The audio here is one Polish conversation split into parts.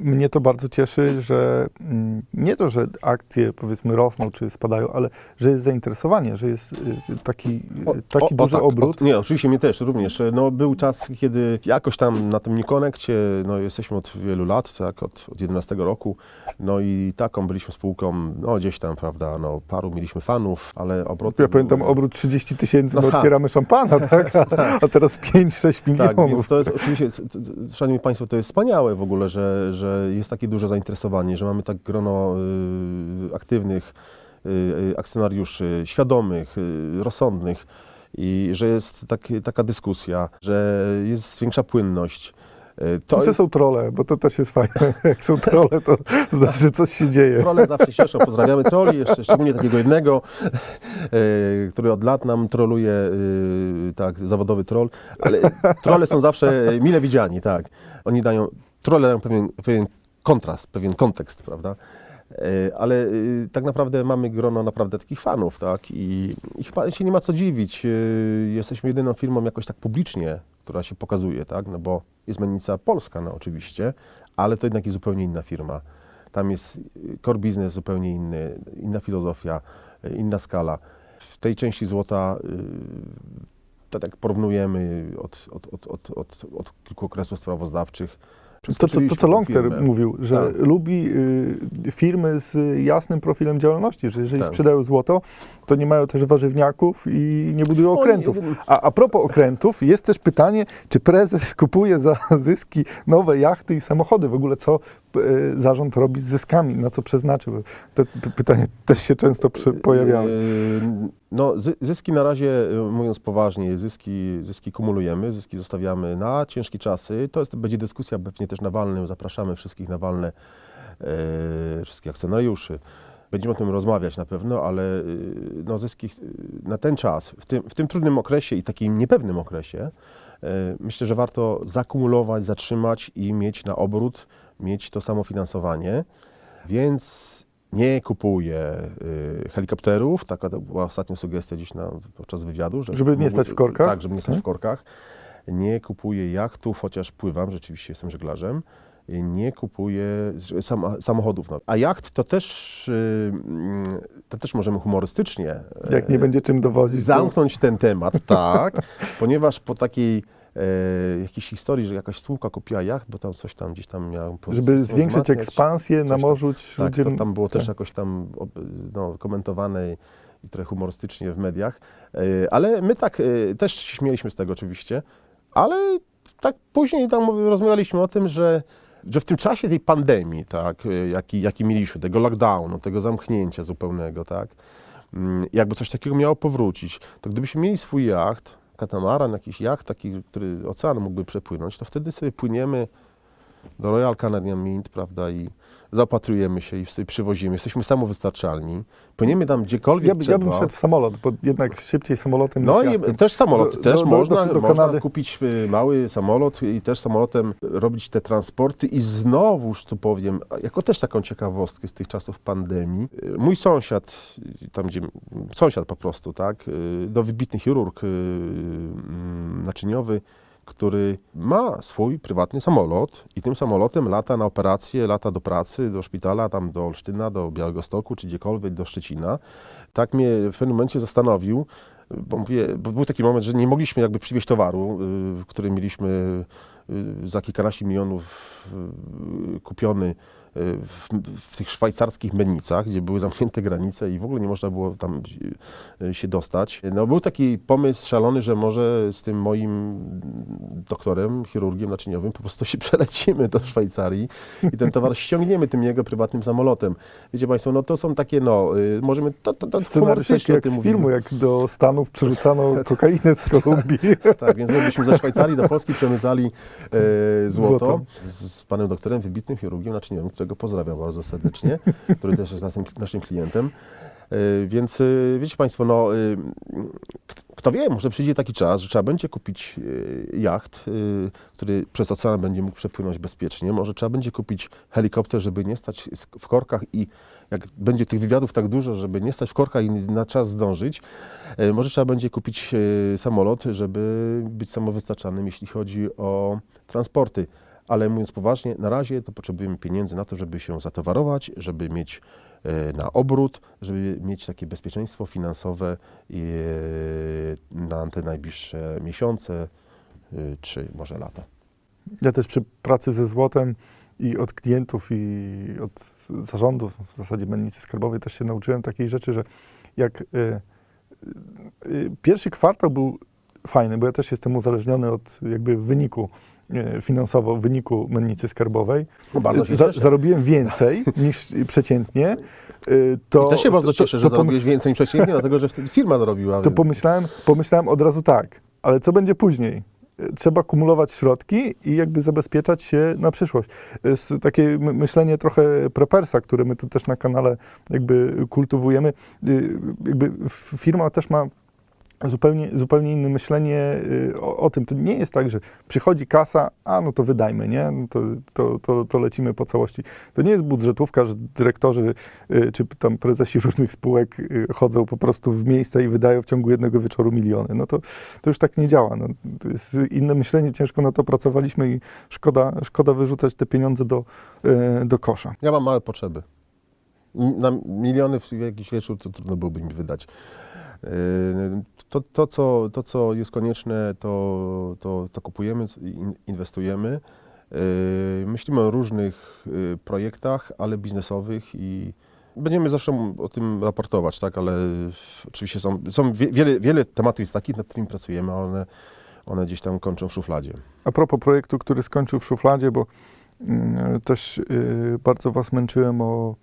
Mnie to bardzo cieszy, że mm, nie to, że akcje powiedzmy rosną czy spadają, ale że jest zainteresowanie, że jest y, taki, O, taki o, duży o, tak, obrót. O, nie, oczywiście mnie też również. No, był czas, kiedy jakoś tam na tym Nikonekcie, no jesteśmy od wielu lat, tak, od, od 11 roku, no i taką byliśmy spółką, no gdzieś tam, prawda, no paru mieliśmy fanów, ale obroty Ja pamiętam były- obrót 30 tysięcy, my No, otwieramy szampana, tak? A, a teraz 5-6 Tak, milionów. więc to jest oczywiście, Szanowni Państwo, to jest wspaniałe w ogóle, że, że jest takie duże zainteresowanie, że mamy tak grono y, aktywnych y, y, akcjonariuszy, świadomych, y, rozsądnych i że jest tak, taka dyskusja, że jest większa płynność. Y, To jest, są trole, bo to też jest fajne. Jak są trole, to znaczy, że coś się dzieje. Trole zawsze się cieszą, pozdrawiamy troli, jeszcze szczególnie takiego jednego, e, który od lat nam troluje, tak, zawodowy troll, ale trole są zawsze mile widziani, tak. Oni dają, trole dają pewien, pewien kontrast, pewien kontekst, prawda. E, Ale e, tak naprawdę mamy grono naprawdę takich fanów, tak, i, i chyba się nie ma co dziwić. E, Jesteśmy jedyną firmą jakoś tak publicznie, która się pokazuje, tak, no bo jest mennica polska, no oczywiście, ale to jednak jest zupełnie inna firma. Tam jest core business zupełnie inny, inna filozofia, inna skala. W tej części złota, tak jak porównujemy od, od, od, od, od, od kilku okresów sprawozdawczych, To, co, to, przeskoczyliśmy co Longter mówił, że Tak. lubi y, firmy z jasnym profilem działalności, że jeżeli Tak. sprzedają złoto, to nie mają też warzywniaków i nie budują okrętów. A, a propos okrętów, jest też pytanie, czy prezes kupuje za zyski nowe jachty i samochody? W ogóle co zarząd robi z zyskami, na co przeznaczył? Te pytanie też się często pojawiały. Yy, No, zy- zyski na razie, mówiąc poważnie, zyski, zyski kumulujemy, zyski zostawiamy na ciężkie czasy. To jest, będzie dyskusja pewnie też na walnym. Zapraszamy wszystkich na walne, wszystkich akcjonariuszy. Będziemy o tym rozmawiać na pewno, ale no, zyski na ten czas, w tym, w tym trudnym okresie i takim niepewnym okresie, myślę, że warto zakumulować, zatrzymać i mieć na obrót, mieć to samo finansowanie. Więc nie kupuję y, helikopterów, taka to była ostatnia sugestia dziś na, podczas wywiadu. Że Żeby nie stać w korkach? Tak, żeby nie stać w korkach. Nie kupuję jachtów, chociaż pływam, rzeczywiście jestem żeglarzem. Y, Nie kupuję że- sam, samochodów. No. A jacht to też, y, mm, to też możemy humorystycznie Jak nie e, będzie czym dowodzić, to zamknąć ten temat, tak, ponieważ po takiej e, jakiejś historii, że jakaś spółka kupiła jacht, bo tam coś tam gdzieś tam miał żeby zwiększyć wzmacniać. ekspansję, coś tam. namorzyć Tak, to tam było też tak. jakoś tam no, komentowane i trochę humorystycznie w mediach. E, Ale my tak e, też się śmieliśmy z tego oczywiście, ale tak później tam rozmawialiśmy o tym, że, że w tym czasie tej pandemii, tak, e, jaki, jaki mieliśmy, tego lockdownu, tego zamknięcia zupełnego, tak, mm, jakby coś takiego miało powrócić, to gdybyśmy mieli swój jacht, katamaran, jakiś jacht taki, który ocean mógłby przepłynąć, to wtedy sobie płyniemy do Royal Canadian Mint, prawda, i zaopatrujemy się i sobie przywozimy. Jesteśmy samowystarczalni. Płyniemy tam gdziekolwiek Ja, by- trzeba. ja bym szedł w samolot, bo jednak szybciej samolotem No i jachtem. też samolot, Do- też do- można, do- do można kupić y, mały samolot i też samolotem robić te transporty i znowuż tu powiem, jako też taką ciekawostkę z tych czasów pandemii, y, mój sąsiad, y, tam gdzie, sąsiad po prostu, tak, do wybitny chirurg mm, naczyniowy, który ma swój prywatny samolot i tym samolotem lata na operacje, lata do pracy, do szpitala, tam do Olsztyna, do Białegostoku, czy gdziekolwiek, do Szczecina. Tak mnie w pewnym momencie zastanowił, bo, mówię, bo był taki moment, że nie mogliśmy jakby przywieźć towaru, y, który mieliśmy y, za kilkanaście milionów y, kupiony w, w tych szwajcarskich mennicach, gdzie były zamknięte granice i w ogóle nie można było tam y, się dostać. No był taki pomysł szalony, że może z tym moim doktorem, chirurgiem naczyniowym po prostu się przelecimy do Szwajcarii i ten towar ściągniemy tym jego prywatnym samolotem. Wiecie Państwo, no to są takie, no, y, możemy, to, to, to humorystycznie jak z filmu, jak do Stanów przerzucano kokainę z Kolumbii. Tak, więc my byśmy ze Szwajcarii do Polski przemycali e, złoto, Złoto. Z, z panem doktorem, wybitnym chirurgiem naczyniowym, którego pozdrawiam bardzo serdecznie, który też jest naszym, naszym klientem. E, więc e, wiecie Państwo, no, e, kto wie, może przyjdzie taki czas, że trzeba będzie kupić jacht, który przez ocean będzie mógł przepłynąć bezpiecznie. Może trzeba będzie kupić helikopter, żeby nie stać w korkach i jak będzie tych wywiadów tak dużo, żeby nie stać w korkach i na czas zdążyć, może trzeba będzie kupić samolot, żeby być samowystarczalnym, jeśli chodzi o transporty. Ale mówiąc poważnie, na razie to potrzebujemy pieniędzy na to, żeby się zatowarować, żeby mieć e, na obrót, żeby mieć takie bezpieczeństwo finansowe e, na te najbliższe miesiące e, czy może lata. Ja też przy pracy ze złotem i od klientów, i od zarządów, w zasadzie mennicy skarbowej też się nauczyłem takiej rzeczy, że jak pierwszy kwartał był fajny, bo ja też jestem uzależniony od jakby wyniku finansowo, wyniku mennicy skarbowej. No bardzo się Za, cieszę. zarobiłem więcej niż przeciętnie. y, To, I też się bardzo cieszę, że to, to, zarobiłeś więcej niż przeciętnie, dlatego że wtedy firma zarobiła. to więc- pomyślałem, pomyślałem od razu tak, ale co będzie później? Y, Trzeba kumulować środki i jakby zabezpieczać się na przyszłość. Jest takie my- myślenie trochę prepersa, które my tu też na kanale jakby kultywujemy. Jakby firma też ma zupełnie, zupełnie inne myślenie y, o, o tym. To nie jest tak, że przychodzi kasa, a no to wydajmy, nie? No to, to, to, to lecimy po całości. To nie jest budżetówka, że dyrektorzy y, czy tam prezesi różnych spółek y, chodzą po prostu w miejsca i wydają w ciągu jednego wieczoru miliony. No to, to już tak nie działa. No, to jest inne myślenie, ciężko na to pracowaliśmy i szkoda, szkoda wyrzucać te pieniądze do, do kosza. Ja mam małe potrzeby. Na miliony w jakiś wieczór to trudno byłoby mi wydać. Yy, To, to, co, to co jest konieczne, to, to, to kupujemy, inwestujemy. Yy, Myślimy o różnych yy, projektach, ale biznesowych i będziemy zresztą o tym raportować, tak, ale oczywiście są, są wie- wiele, wiele tematów jest takich, nad którymi pracujemy, ale one, one gdzieś tam kończą w szufladzie. A propos projektu, który skończył w szufladzie, bo mm, też y, bardzo Was męczyłem o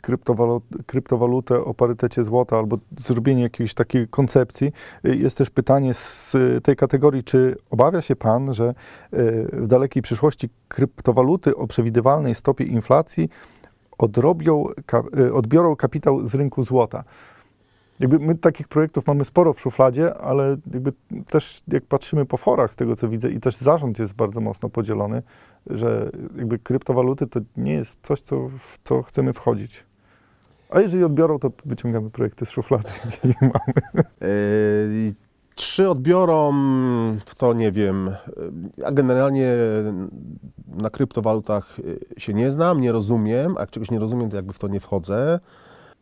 kryptowalut, kryptowalutę, o parytecie złota albo zrobienie jakiejś takiej koncepcji. Jest też pytanie z tej kategorii, czy obawia się Pan, że y, w dalekiej przyszłości kryptowaluty o przewidywalnej stopie inflacji odrobią, y, odbiorą kapitał z rynku złota? Jakby my takich projektów mamy sporo w szufladzie, ale jakby też jak patrzymy po forach z tego co widzę i też zarząd jest bardzo mocno podzielony, że jakby kryptowaluty to nie jest coś, co, w co chcemy wchodzić. A jeżeli odbiorą, to wyciągamy projekty z szuflady i mamy. Yy, Czy odbiorą, to nie wiem. A generalnie na kryptowalutach yy, się nie znam, nie rozumiem. A jak czegoś nie rozumiem, to jakby w to nie wchodzę.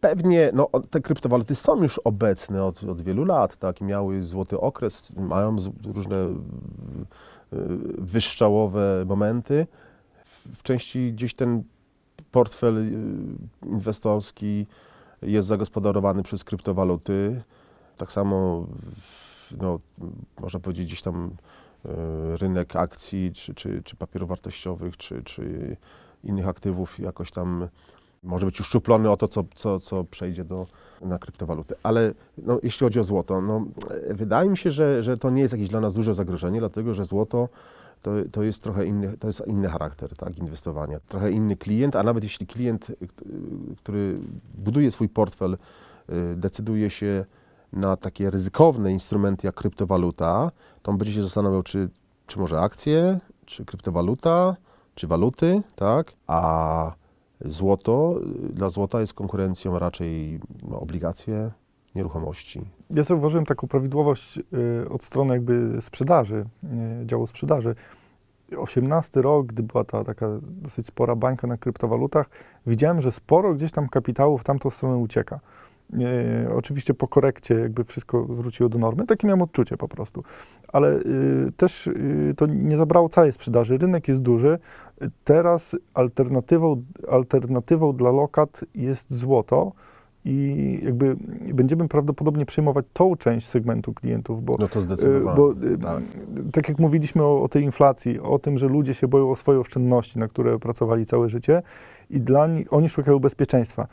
Pewnie no, te kryptowaluty są już obecne od, od wielu lat, tak? Miały złoty okres, mają różne wyszczałowe momenty. W, części gdzieś ten portfel yy, inwestorski jest zagospodarowany przez kryptowaluty. Tak samo, no, można powiedzieć, gdzieś tam e, rynek akcji, czy, czy, czy papierów wartościowych, czy, czy innych aktywów jakoś tam może być uszczuplony o to, co, co, co przejdzie do, na kryptowaluty. Ale no, jeśli chodzi o złoto, no, wydaje mi się, że, że to nie jest jakieś dla nas duże zagrożenie, dlatego że złoto to, to jest trochę inny, to jest inny charakter tak, inwestowania, trochę inny klient, a nawet jeśli klient, który buduje swój portfel, y, decyduje się na takie ryzykowne instrumenty jak kryptowaluta, to on będzie się zastanawiał, czy, czy może akcje, czy kryptowaluta, czy waluty, tak? A złoto, y, dla złota jest konkurencją raczej no, obligacje, nieruchomości. Ja zauważyłem taką prawidłowość y, od strony jakby sprzedaży, działu sprzedaży. 18 rok, gdy była ta taka dosyć spora bańka na kryptowalutach, widziałem, że sporo gdzieś tam kapitału w tamtą stronę ucieka. E, oczywiście po korekcie jakby wszystko wróciło do normy, takie miałem odczucie po prostu. Ale y, też y, to nie zabrało całej sprzedaży. Rynek jest duży. Teraz alternatywą, alternatywą dla lokat jest złoto i jakby będziemy prawdopodobnie przejmować tą część segmentu klientów, bo No to zdecydowanie. Bo tak. tak jak mówiliśmy o, o tej inflacji, o tym, że ludzie się boją o swoje oszczędności, na które pracowali całe życie i dla nich oni szukają bezpieczeństwa.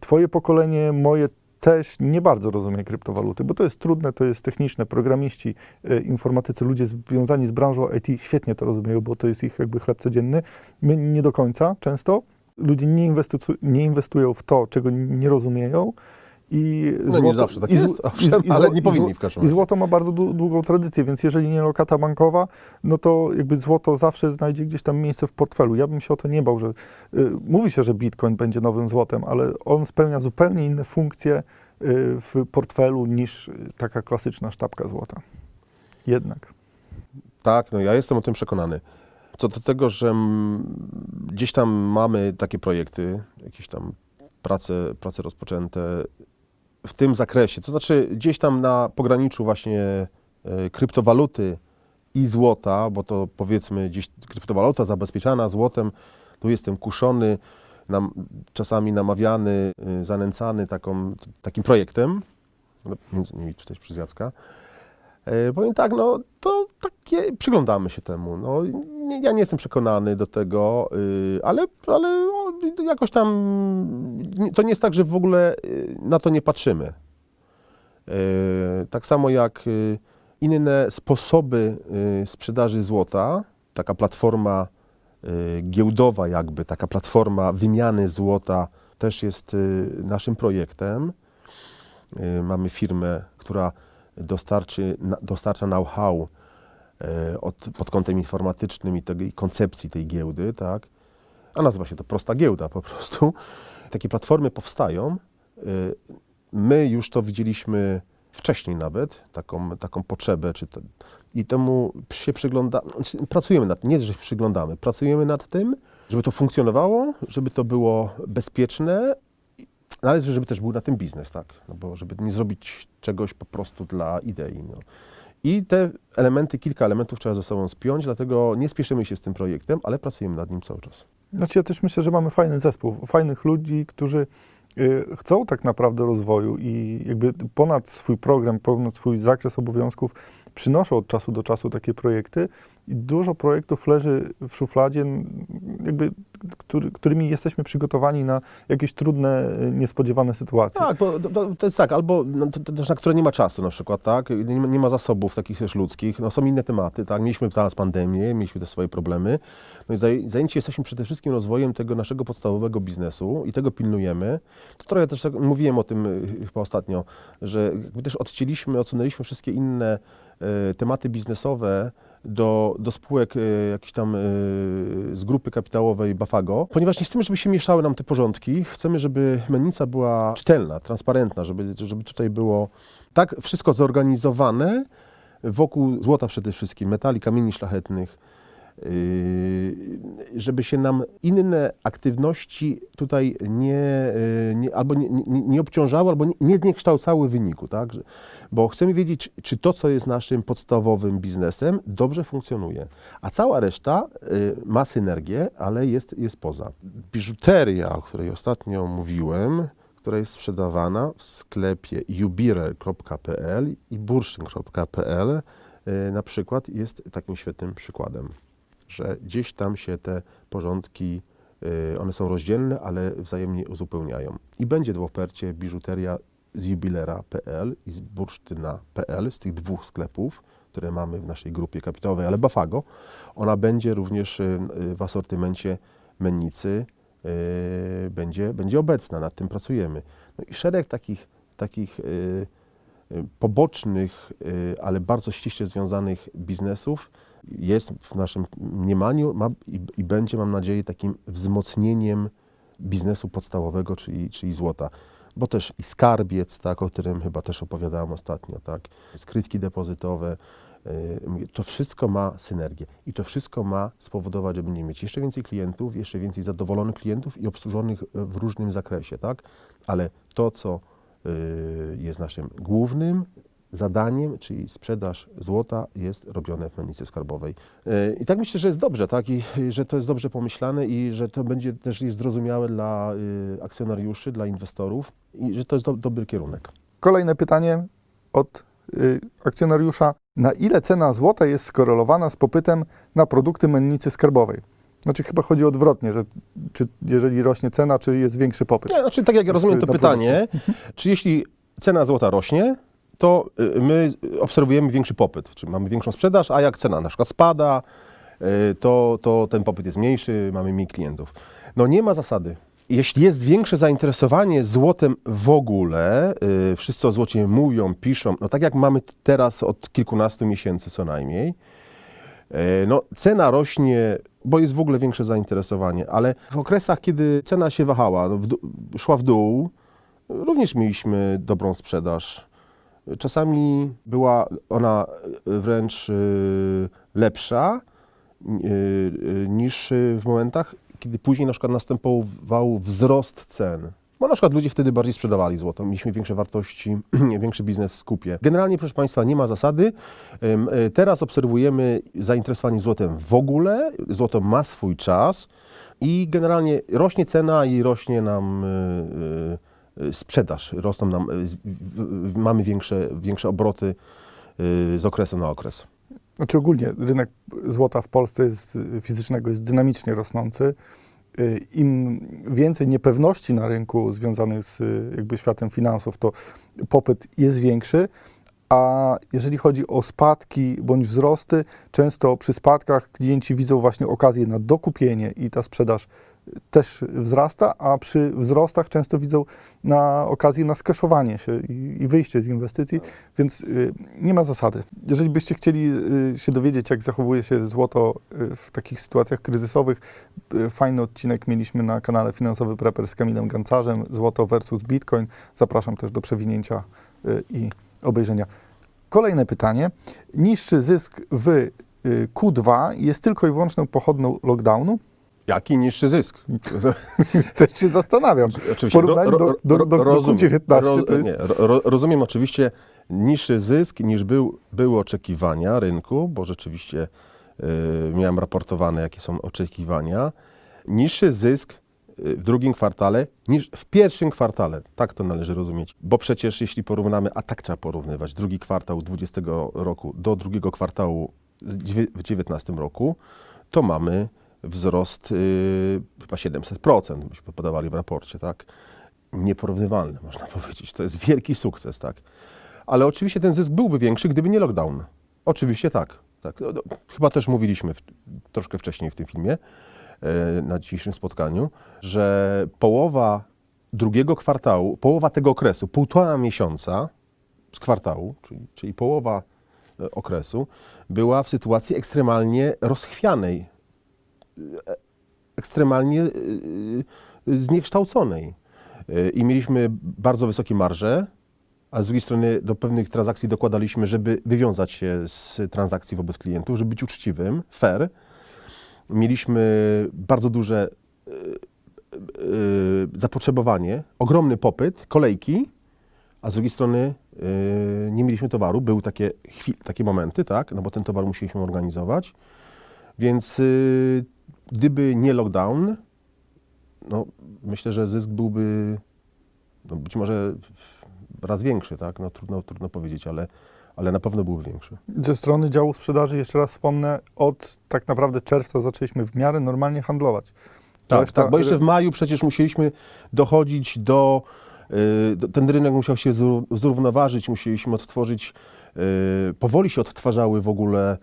Twoje pokolenie, moje też nie bardzo rozumie kryptowaluty, bo to jest trudne, to jest techniczne. Programiści, y, informatycy, ludzie związani z branżą IT świetnie to rozumieją, bo to jest ich jakby chleb codzienny. My nie do końca często. Ludzie nie, inwestu- nie inwestują w to, czego nie rozumieją. I No nie zawsze tak i jest, owszem, ale zło- nie i powinni w każdym I razie. złoto ma bardzo dłu- długą tradycję, więc jeżeli nie lokata bankowa, no to jakby złoto zawsze znajdzie gdzieś tam miejsce w portfelu. Ja bym się o to nie bał, że y, mówi się, że bitcoin będzie nowym złotem, ale on spełnia zupełnie inne funkcje y, w portfelu niż y, taka klasyczna sztabka złota. Jednak. Tak, no ja jestem o tym przekonany. Co do tego, że gdzieś tam mamy takie projekty, jakieś tam prace, prace rozpoczęte w tym zakresie, to znaczy gdzieś tam na pograniczu właśnie e, kryptowaluty i złota, bo to powiedzmy gdzieś kryptowaluta zabezpieczana złotem, tu jestem kuszony, nam, czasami namawiany, y, zanęcany taką, takim projektem, no, między innymi tutaj przez Jacka. E, powiem tak, no to takie, przyglądamy się temu. No, nie, ja nie jestem przekonany do tego, y, ale, ale jakoś tam to nie jest tak, że w ogóle y, na to nie patrzymy. E, Tak samo jak y, inne sposoby y, sprzedaży złota, taka platforma y, giełdowa jakby, taka platforma wymiany złota też jest y, naszym projektem. Y, Mamy firmę, która dostarczy, dostarcza know-how od, pod kątem informatycznym i tej koncepcji tej giełdy, tak? A nazywa się to prosta giełda po prostu. Takie platformy powstają. Y, My już to widzieliśmy wcześniej nawet, taką, taką potrzebę, czy te, i temu się przygląda, znaczy, pracujemy nad tym, nie, że się przyglądamy, pracujemy nad tym, żeby to funkcjonowało, żeby to było bezpieczne, ale żeby też był na tym biznes, tak, no bo żeby nie zrobić czegoś po prostu dla idei, no. I te elementy, kilka elementów trzeba ze sobą spiąć, dlatego nie spieszymy się z tym projektem, ale pracujemy nad nim cały czas. Znaczy ja też myślę, że mamy fajny zespół, fajnych ludzi, którzy y, chcą tak naprawdę rozwoju i jakby ponad swój program, ponad swój zakres obowiązków przynoszą od czasu do czasu takie projekty i dużo projektów leży w szufladzie, jakby, który, którymi jesteśmy przygotowani na jakieś trudne, y, niespodziewane sytuacje. Tak, bo to, to- jest tak, albo no, też na które nie ma czasu na przykład, tak? Nie, nie ma zasobów takich też ludzkich, no są inne tematy, tak? Mieliśmy teraz pandemię, mieliśmy też swoje problemy. No i zaj- zajęci jesteśmy przede wszystkim rozwojem tego naszego podstawowego biznesu i tego pilnujemy. To trochę też tak, mówiłem o tym y, chyba ostatnio, że jakby też odcięliśmy, odsunęliśmy wszystkie inne e, tematy biznesowe do, do spółek e, jakichś tam e, z grupy kapitałowej Bafago, ponieważ nie chcemy, żeby się mieszały nam te porządki. Chcemy, żeby mennica była czytelna, transparentna, żeby, żeby tutaj było tak wszystko zorganizowane wokół złota przede wszystkim, metali, kamieni szlachetnych, żeby się nam inne aktywności tutaj nie, yy, nie albo nie, nie, nie obciążały, albo nie, nie zniekształcały wyniku, tak? Bo chcemy wiedzieć, czy- to, co jest naszym podstawowym biznesem, dobrze funkcjonuje. A cała reszta yy, ma synergię, ale jest, jest poza. Biżuteria, o której ostatnio mówiłem, która jest sprzedawana w sklepie jubirer.pl i bursztyn.pl y, na przykład jest takim świetnym przykładem, że gdzieś tam się te porządki, y, one są rozdzielne, ale wzajemnie uzupełniają. I będzie w ofercie biżuteria z jubilera.pl i z bursztyna.pl, z tych dwóch sklepów, które mamy w naszej grupie kapitałowej, ale Bafago, ona będzie również y, y, w asortymencie mennicy, będzie, będzie obecna, nad tym pracujemy. No i szereg takich, takich pobocznych, ale bardzo ściśle związanych biznesów jest w naszym mniemaniu ma, i, i będzie, mam nadzieję, takim wzmocnieniem biznesu podstawowego, czyli, czyli złota. Bo też i skarbiec, tak, o którym chyba też opowiadałem ostatnio, tak, skrytki depozytowe, y, to wszystko ma synergię i to wszystko ma spowodować, żeby nie mieć jeszcze więcej klientów, jeszcze więcej zadowolonych klientów i obsłużonych y, w różnym zakresie, tak? Ale to, co y, jest naszym głównym zadaniem, czyli sprzedaż złota, jest robione w mennicy skarbowej. Y, I tak myślę, że jest dobrze, tak? I że to jest dobrze pomyślane i że to będzie też zrozumiałe dla y, akcjonariuszy, dla inwestorów i że to jest do, dobry kierunek. Kolejne pytanie od y, akcjonariusza. Na ile cena złota jest skorelowana z popytem na produkty mennicy skarbowej? Znaczy chyba chodzi odwrotnie, że czy jeżeli rośnie cena, czy jest większy popyt? Nie, znaczy tak jak ja rozumiem to pytanie, czy jeśli cena złota rośnie, to y, my obserwujemy większy popyt, czy mamy większą sprzedaż, a jak cena na przykład spada, y, to, to ten popyt jest mniejszy, mamy mniej klientów. No nie ma zasady. Jeśli jest większe zainteresowanie złotem w ogóle, y, wszyscy o złocie mówią, piszą, no tak jak mamy teraz od kilkunastu miesięcy co najmniej, No, cena rośnie, bo jest w ogóle większe zainteresowanie, ale w okresach, kiedy cena się wahała, no, w szła w dół, również mieliśmy dobrą sprzedaż. Czasami była ona wręcz y, lepsza y, niż w momentach, kiedy później na przykład następował wzrost cen. Bo na przykład ludzie wtedy bardziej sprzedawali złoto, mieliśmy większe wartości, większy biznes w skupie. Generalnie, proszę Państwa, nie ma zasady. Teraz obserwujemy zainteresowanie złotem w ogóle. Złoto ma swój czas i generalnie rośnie cena i rośnie nam y, y, y, sprzedaż. Rosną nam, y, mamy większe, większe obroty y, z okresu na okres. Znaczy ogólnie rynek złota w Polsce jest, y, fizycznego jest dynamicznie rosnący. Y, Im więcej niepewności na rynku związanych z y, jakby światem finansów, to popyt jest większy. A jeżeli chodzi o spadki bądź wzrosty, często przy spadkach klienci widzą właśnie okazję na dokupienie i ta sprzedaż też wzrasta, a przy wzrostach często widzą na okazję na skeszowanie się i, i wyjście z inwestycji, więc y, nie ma zasady. Jeżeli byście chcieli y, się dowiedzieć, jak zachowuje się złoto y, w takich sytuacjach kryzysowych, y, fajny odcinek mieliśmy na kanale Finansowy Prepper z Kamilem Gancarzem, złoto versus bitcoin. Zapraszam też do przewinięcia y, i obejrzenia. Kolejne pytanie. Niższy zysk w y, Q2 jest tylko i wyłączną pochodną lockdownu? Jaki niższy zysk? Też się zastanawiam. Oczywiście, W porównaniu do, do, do, do rozumiem. Q19 Ro- to jest... nie, ro, rozumiem oczywiście niższy zysk niż był, były oczekiwania rynku, bo rzeczywiście y, miałem raportowane, jakie są oczekiwania. Niższy zysk y, w drugim kwartale niż w pierwszym kwartale. Tak to należy rozumieć. Bo przecież jeśli porównamy, a tak trzeba porównywać, drugi kwartał 20 roku do drugiego kwartału w 2019 roku, to mamy wzrost y, chyba 700%, byśmy podawali w raporcie, tak? Nieporównywalny, można powiedzieć. To jest wielki sukces, tak? Ale oczywiście ten zysk byłby większy, gdyby nie lockdown. Oczywiście tak. tak. No, no, Chyba też mówiliśmy w, troszkę wcześniej w tym filmie, e, na dzisiejszym spotkaniu, że połowa drugiego kwartału, połowa tego okresu, półtora miesiąca z kwartału, czyli, czyli połowa e, okresu, była w sytuacji ekstremalnie rozchwianej, ekstremalnie y, y, zniekształconej. Y, I mieliśmy bardzo wysokie marże, a z drugiej strony do pewnych transakcji dokładaliśmy, żeby wywiązać się z transakcji wobec klientów, żeby być uczciwym, fair. Mieliśmy bardzo duże zapotrzebowanie, ogromny popyt, kolejki, a z drugiej strony nie mieliśmy towaru. Były takie, chwil, takie momenty, tak, no bo ten towar musieliśmy organizować. Więc gdyby nie lockdown, no myślę, że zysk byłby no być może raz większy, tak? No trudno, trudno powiedzieć, ale, ale na pewno byłby większy. Ze strony działu sprzedaży, jeszcze raz wspomnę, od tak naprawdę czerwca zaczęliśmy w miarę normalnie handlować. Tak, Reszta- tak, bo jeszcze w maju przecież musieliśmy dochodzić do, y, ten rynek musiał się zró- zrównoważyć, musieliśmy odtworzyć, y, powoli się odtwarzały w ogóle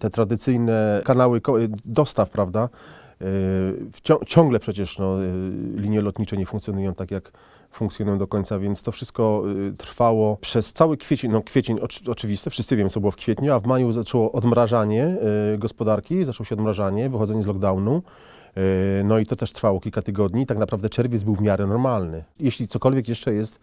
te tradycyjne kanały ko- dostaw, prawda? Y, ciągle przecież no, y, linie lotnicze nie funkcjonują tak, jak funkcjonują do końca, więc to wszystko y, trwało przez cały kwiecień, no kwiecień oczy- oczywiste, wszyscy wiemy, co było w kwietniu, a w maju zaczęło odmrażanie y, gospodarki, zaczęło się odmrażanie, wychodzenie z lockdownu. No i to też trwało kilka tygodni. Tak naprawdę czerwiec był w miarę normalny. Jeśli cokolwiek jeszcze jest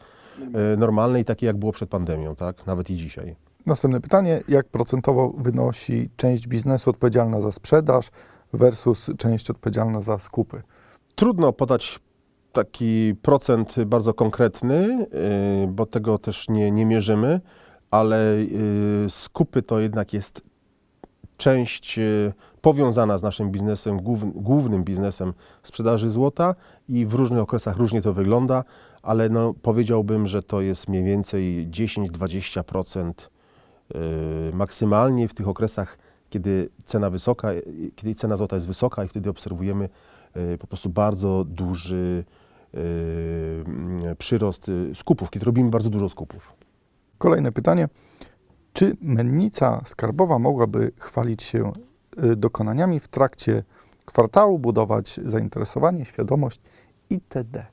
normalne i takie jak było przed pandemią, tak? Nawet i dzisiaj. Następne pytanie, jak procentowo wynosi część biznesu odpowiedzialna za sprzedaż versus część odpowiedzialna za skupy? Trudno podać taki procent bardzo konkretny, yy, bo tego też nie, nie mierzymy, ale yy, skupy to jednak jest część yy, powiązana z naszym biznesem, głów- głównym biznesem sprzedaży złota i w różnych okresach różnie to wygląda, ale no, powiedziałbym, że to jest mniej więcej 10-20% yy, maksymalnie w tych okresach, kiedy cena wysoka, yy, kiedy cena złota jest wysoka i wtedy obserwujemy yy, po prostu bardzo duży przyrost skupów, kiedy robimy bardzo dużo skupów. Kolejne pytanie, czy mennica skarbowa mogłaby chwalić się y, dokonaniami w trakcie kwartału, budować zainteresowanie, świadomość itd.?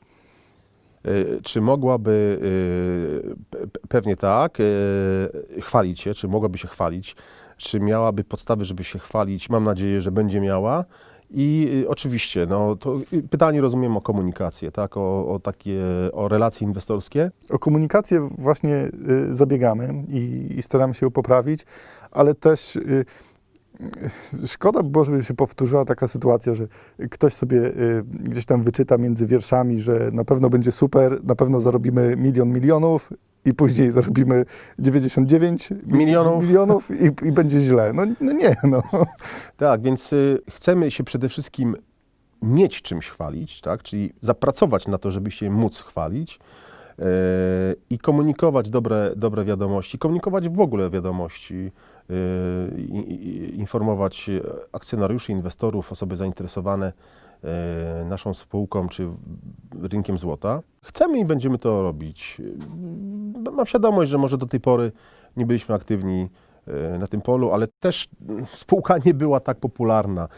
Y, Czy mogłaby, y, pe- pe- pewnie tak, y, chwalić się, czy mogłaby się chwalić, czy miałaby podstawy, żeby się chwalić, mam nadzieję, że będzie miała. I oczywiście, no to pytanie rozumiem o komunikację, tak, o, o takie, o relacje inwestorskie. O komunikację właśnie zabiegamy i, i staramy się ją poprawić, ale też Szkoda by było, żeby się powtórzyła taka sytuacja, że ktoś sobie y, gdzieś tam wyczyta między wierszami, że na pewno będzie super, na pewno zarobimy milion milionów i później zarobimy 99 Milionów. milionów i, i będzie źle. No, no nie, no. Tak, więc y, chcemy się przede wszystkim mieć czymś chwalić, tak? czyli zapracować na to, żeby się móc chwalić y, i komunikować dobre, dobre wiadomości, komunikować w ogóle wiadomości, informować akcjonariuszy, inwestorów, osoby zainteresowane y, naszą spółką czy rynkiem złota. Chcemy i będziemy to robić. Y, Mam świadomość, że może do tej pory nie byliśmy aktywni y, na tym polu, ale też spółka nie była tak popularna.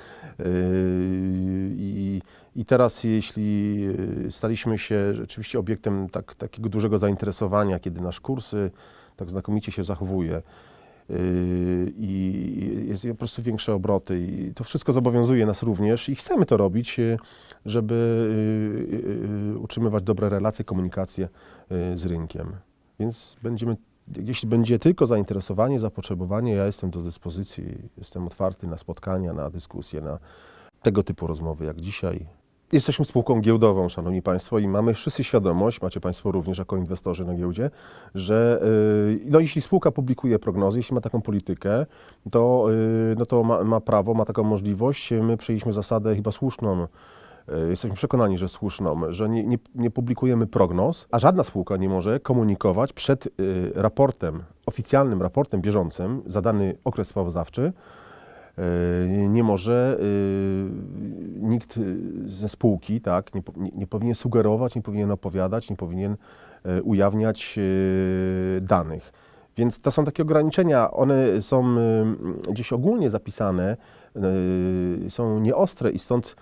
I, i teraz, jeśli staliśmy się rzeczywiście obiektem tak, takiego dużego zainteresowania, kiedy nasz kurs y, tak znakomicie się zachowuje i jest po prostu większe obroty, i to wszystko zobowiązuje nas również i chcemy to robić, yy, żeby yy, yy, utrzymywać dobre relacje, komunikację yy, z rynkiem. Więc będziemy jeśli będzie tylko zainteresowanie, zapotrzebowanie, ja jestem do dyspozycji, jestem otwarty na spotkania, na dyskusje, na tego typu rozmowy jak dzisiaj. Jesteśmy spółką giełdową, Szanowni Państwo, i mamy wszyscy świadomość, macie Państwo również jako inwestorzy na giełdzie, że yy, no, jeśli spółka publikuje prognozy, jeśli ma taką politykę, to, yy, no, to ma, ma prawo, ma taką możliwość. My przyjęliśmy zasadę chyba słuszną, E, Jesteśmy przekonani, że słuszną, że nie, nie, nie publikujemy prognoz, a żadna spółka nie może komunikować przed y, raportem, oficjalnym raportem bieżącym za dany okres sprawozdawczy. Y, Nie może y, nikt ze spółki tak, nie, nie, nie powinien sugerować, nie powinien opowiadać, nie powinien y, ujawniać danych. Więc to są takie ograniczenia, one są gdzieś ogólnie zapisane, są nieostre i stąd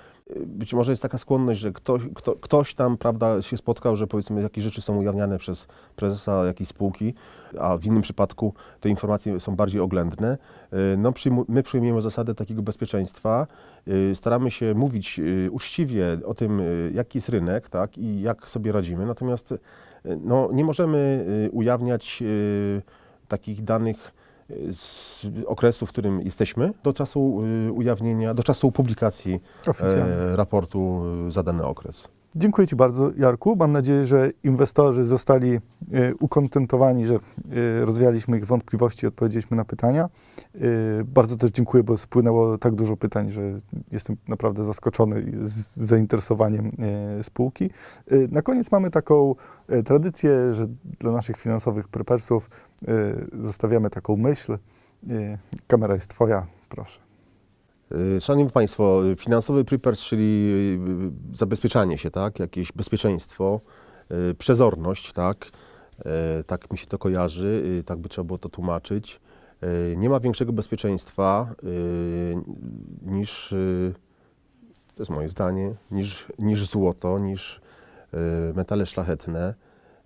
być może jest taka skłonność, że ktoś, kto, ktoś tam prawda, się spotkał, że powiedzmy jakieś rzeczy są ujawniane przez prezesa jakiejś spółki, a w innym przypadku te informacje są bardziej oględne. Y, No, my przyjmujemy zasadę takiego bezpieczeństwa, y, staramy się mówić y, uczciwie o tym, jaki jest rynek tak, i jak sobie radzimy, natomiast no, nie możemy ujawniać takich danych z okresu, w którym jesteśmy, do czasu y, ujawnienia, do czasu publikacji Oficjalnie. e, raportu y, za dany okres. Dziękuję Ci bardzo, Jarku. Mam nadzieję, że inwestorzy zostali e, ukontentowani, że e, rozwialiśmy ich wątpliwości i odpowiedzieliśmy na pytania. E, bardzo też dziękuję, bo spłynęło tak dużo pytań, że jestem naprawdę zaskoczony z zainteresowaniem spółki. Na koniec mamy taką tradycję, że dla naszych finansowych prepersów zostawiamy taką myśl. Kamera jest Twoja, proszę. Y, Szanowni Państwo, y, finansowy prepares, czyli y, zabezpieczanie się, tak, jakieś bezpieczeństwo, y, przezorność, tak, y, tak mi się to kojarzy, y, tak by trzeba było to tłumaczyć. Y, Nie ma większego bezpieczeństwa y, niż, y, to jest moje zdanie, niż, niż złoto, niż y, metale szlachetne.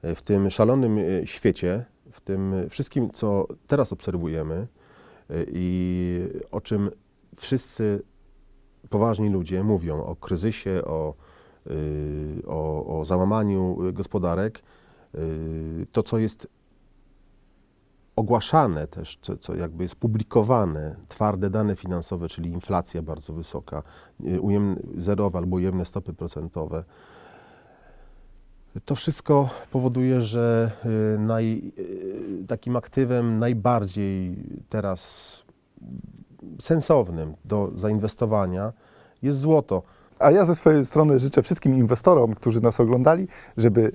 Y, W tym szalonym y, świecie, w tym wszystkim, co teraz obserwujemy y, i o czym wszyscy poważni ludzie mówią o kryzysie, o, y, o, o załamaniu gospodarek, y, to co jest ogłaszane też, co, co jakby jest publikowane, twarde dane finansowe, czyli inflacja bardzo wysoka, y, ujemne, zerowe albo ujemne stopy procentowe, to wszystko powoduje, że naj, takim aktywem najbardziej teraz sensownym do zainwestowania jest złoto. A ja ze swojej strony życzę wszystkim inwestorom, którzy nas oglądali, żeby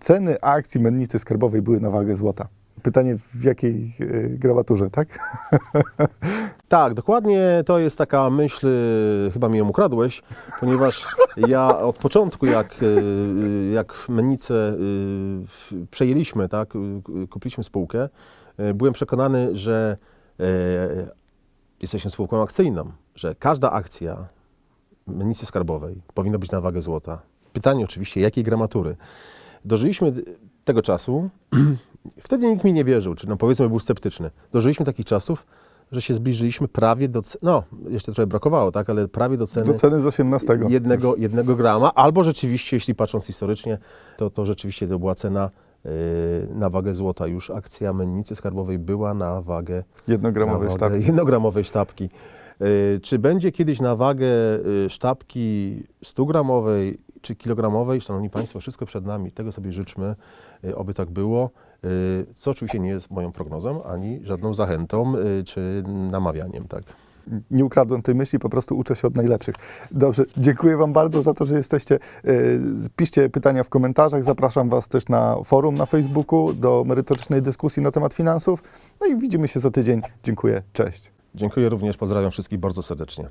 ceny akcji mennicy skarbowej były na wagę złota. Pytanie w jakiej e, grabaturze, tak? Tak, dokładnie to jest taka myśl, y, chyba mi ją ukradłeś, ponieważ ja od początku, jak, y, jak mennicę przejęliśmy, tak, kupiliśmy spółkę, byłem przekonany, że jesteśmy spółką akcyjną, że każda akcja mennicy skarbowej powinna być na wagę złota. Pytanie oczywiście, jakiej gramatury. Dożyliśmy tego czasu, wtedy nikt mi nie wierzył, czy no powiedzmy był sceptyczny. Dożyliśmy takich czasów, że się zbliżyliśmy prawie do, no jeszcze trochę brakowało, tak, ale prawie do ceny, Do ceny z 18. jednego, jednego grama, albo rzeczywiście, jeśli patrząc historycznie, to, to rzeczywiście to była cena na wagę złota. Już akcja mennicy skarbowej była na wagę Jednogramowy na wagę Jednogramowej sztabki. Y, Czy będzie kiedyś na wagę y, sztabki 100-gramowej czy kilogramowej? Szanowni Państwo, wszystko przed nami. Tego sobie życzmy, y, oby tak było. Co oczywiście nie jest moją prognozą, ani żadną zachętą czy namawianiem. Tak. Nie ukradłem tej myśli, po prostu uczę się od najlepszych. Dobrze, dziękuję Wam bardzo za to, że jesteście. Yy, Piszcie pytania w komentarzach. Zapraszam Was też na forum na Facebooku do merytorycznej dyskusji na temat finansów. No i widzimy się za tydzień. Dziękuję, cześć. Dziękuję również, pozdrawiam wszystkich bardzo serdecznie.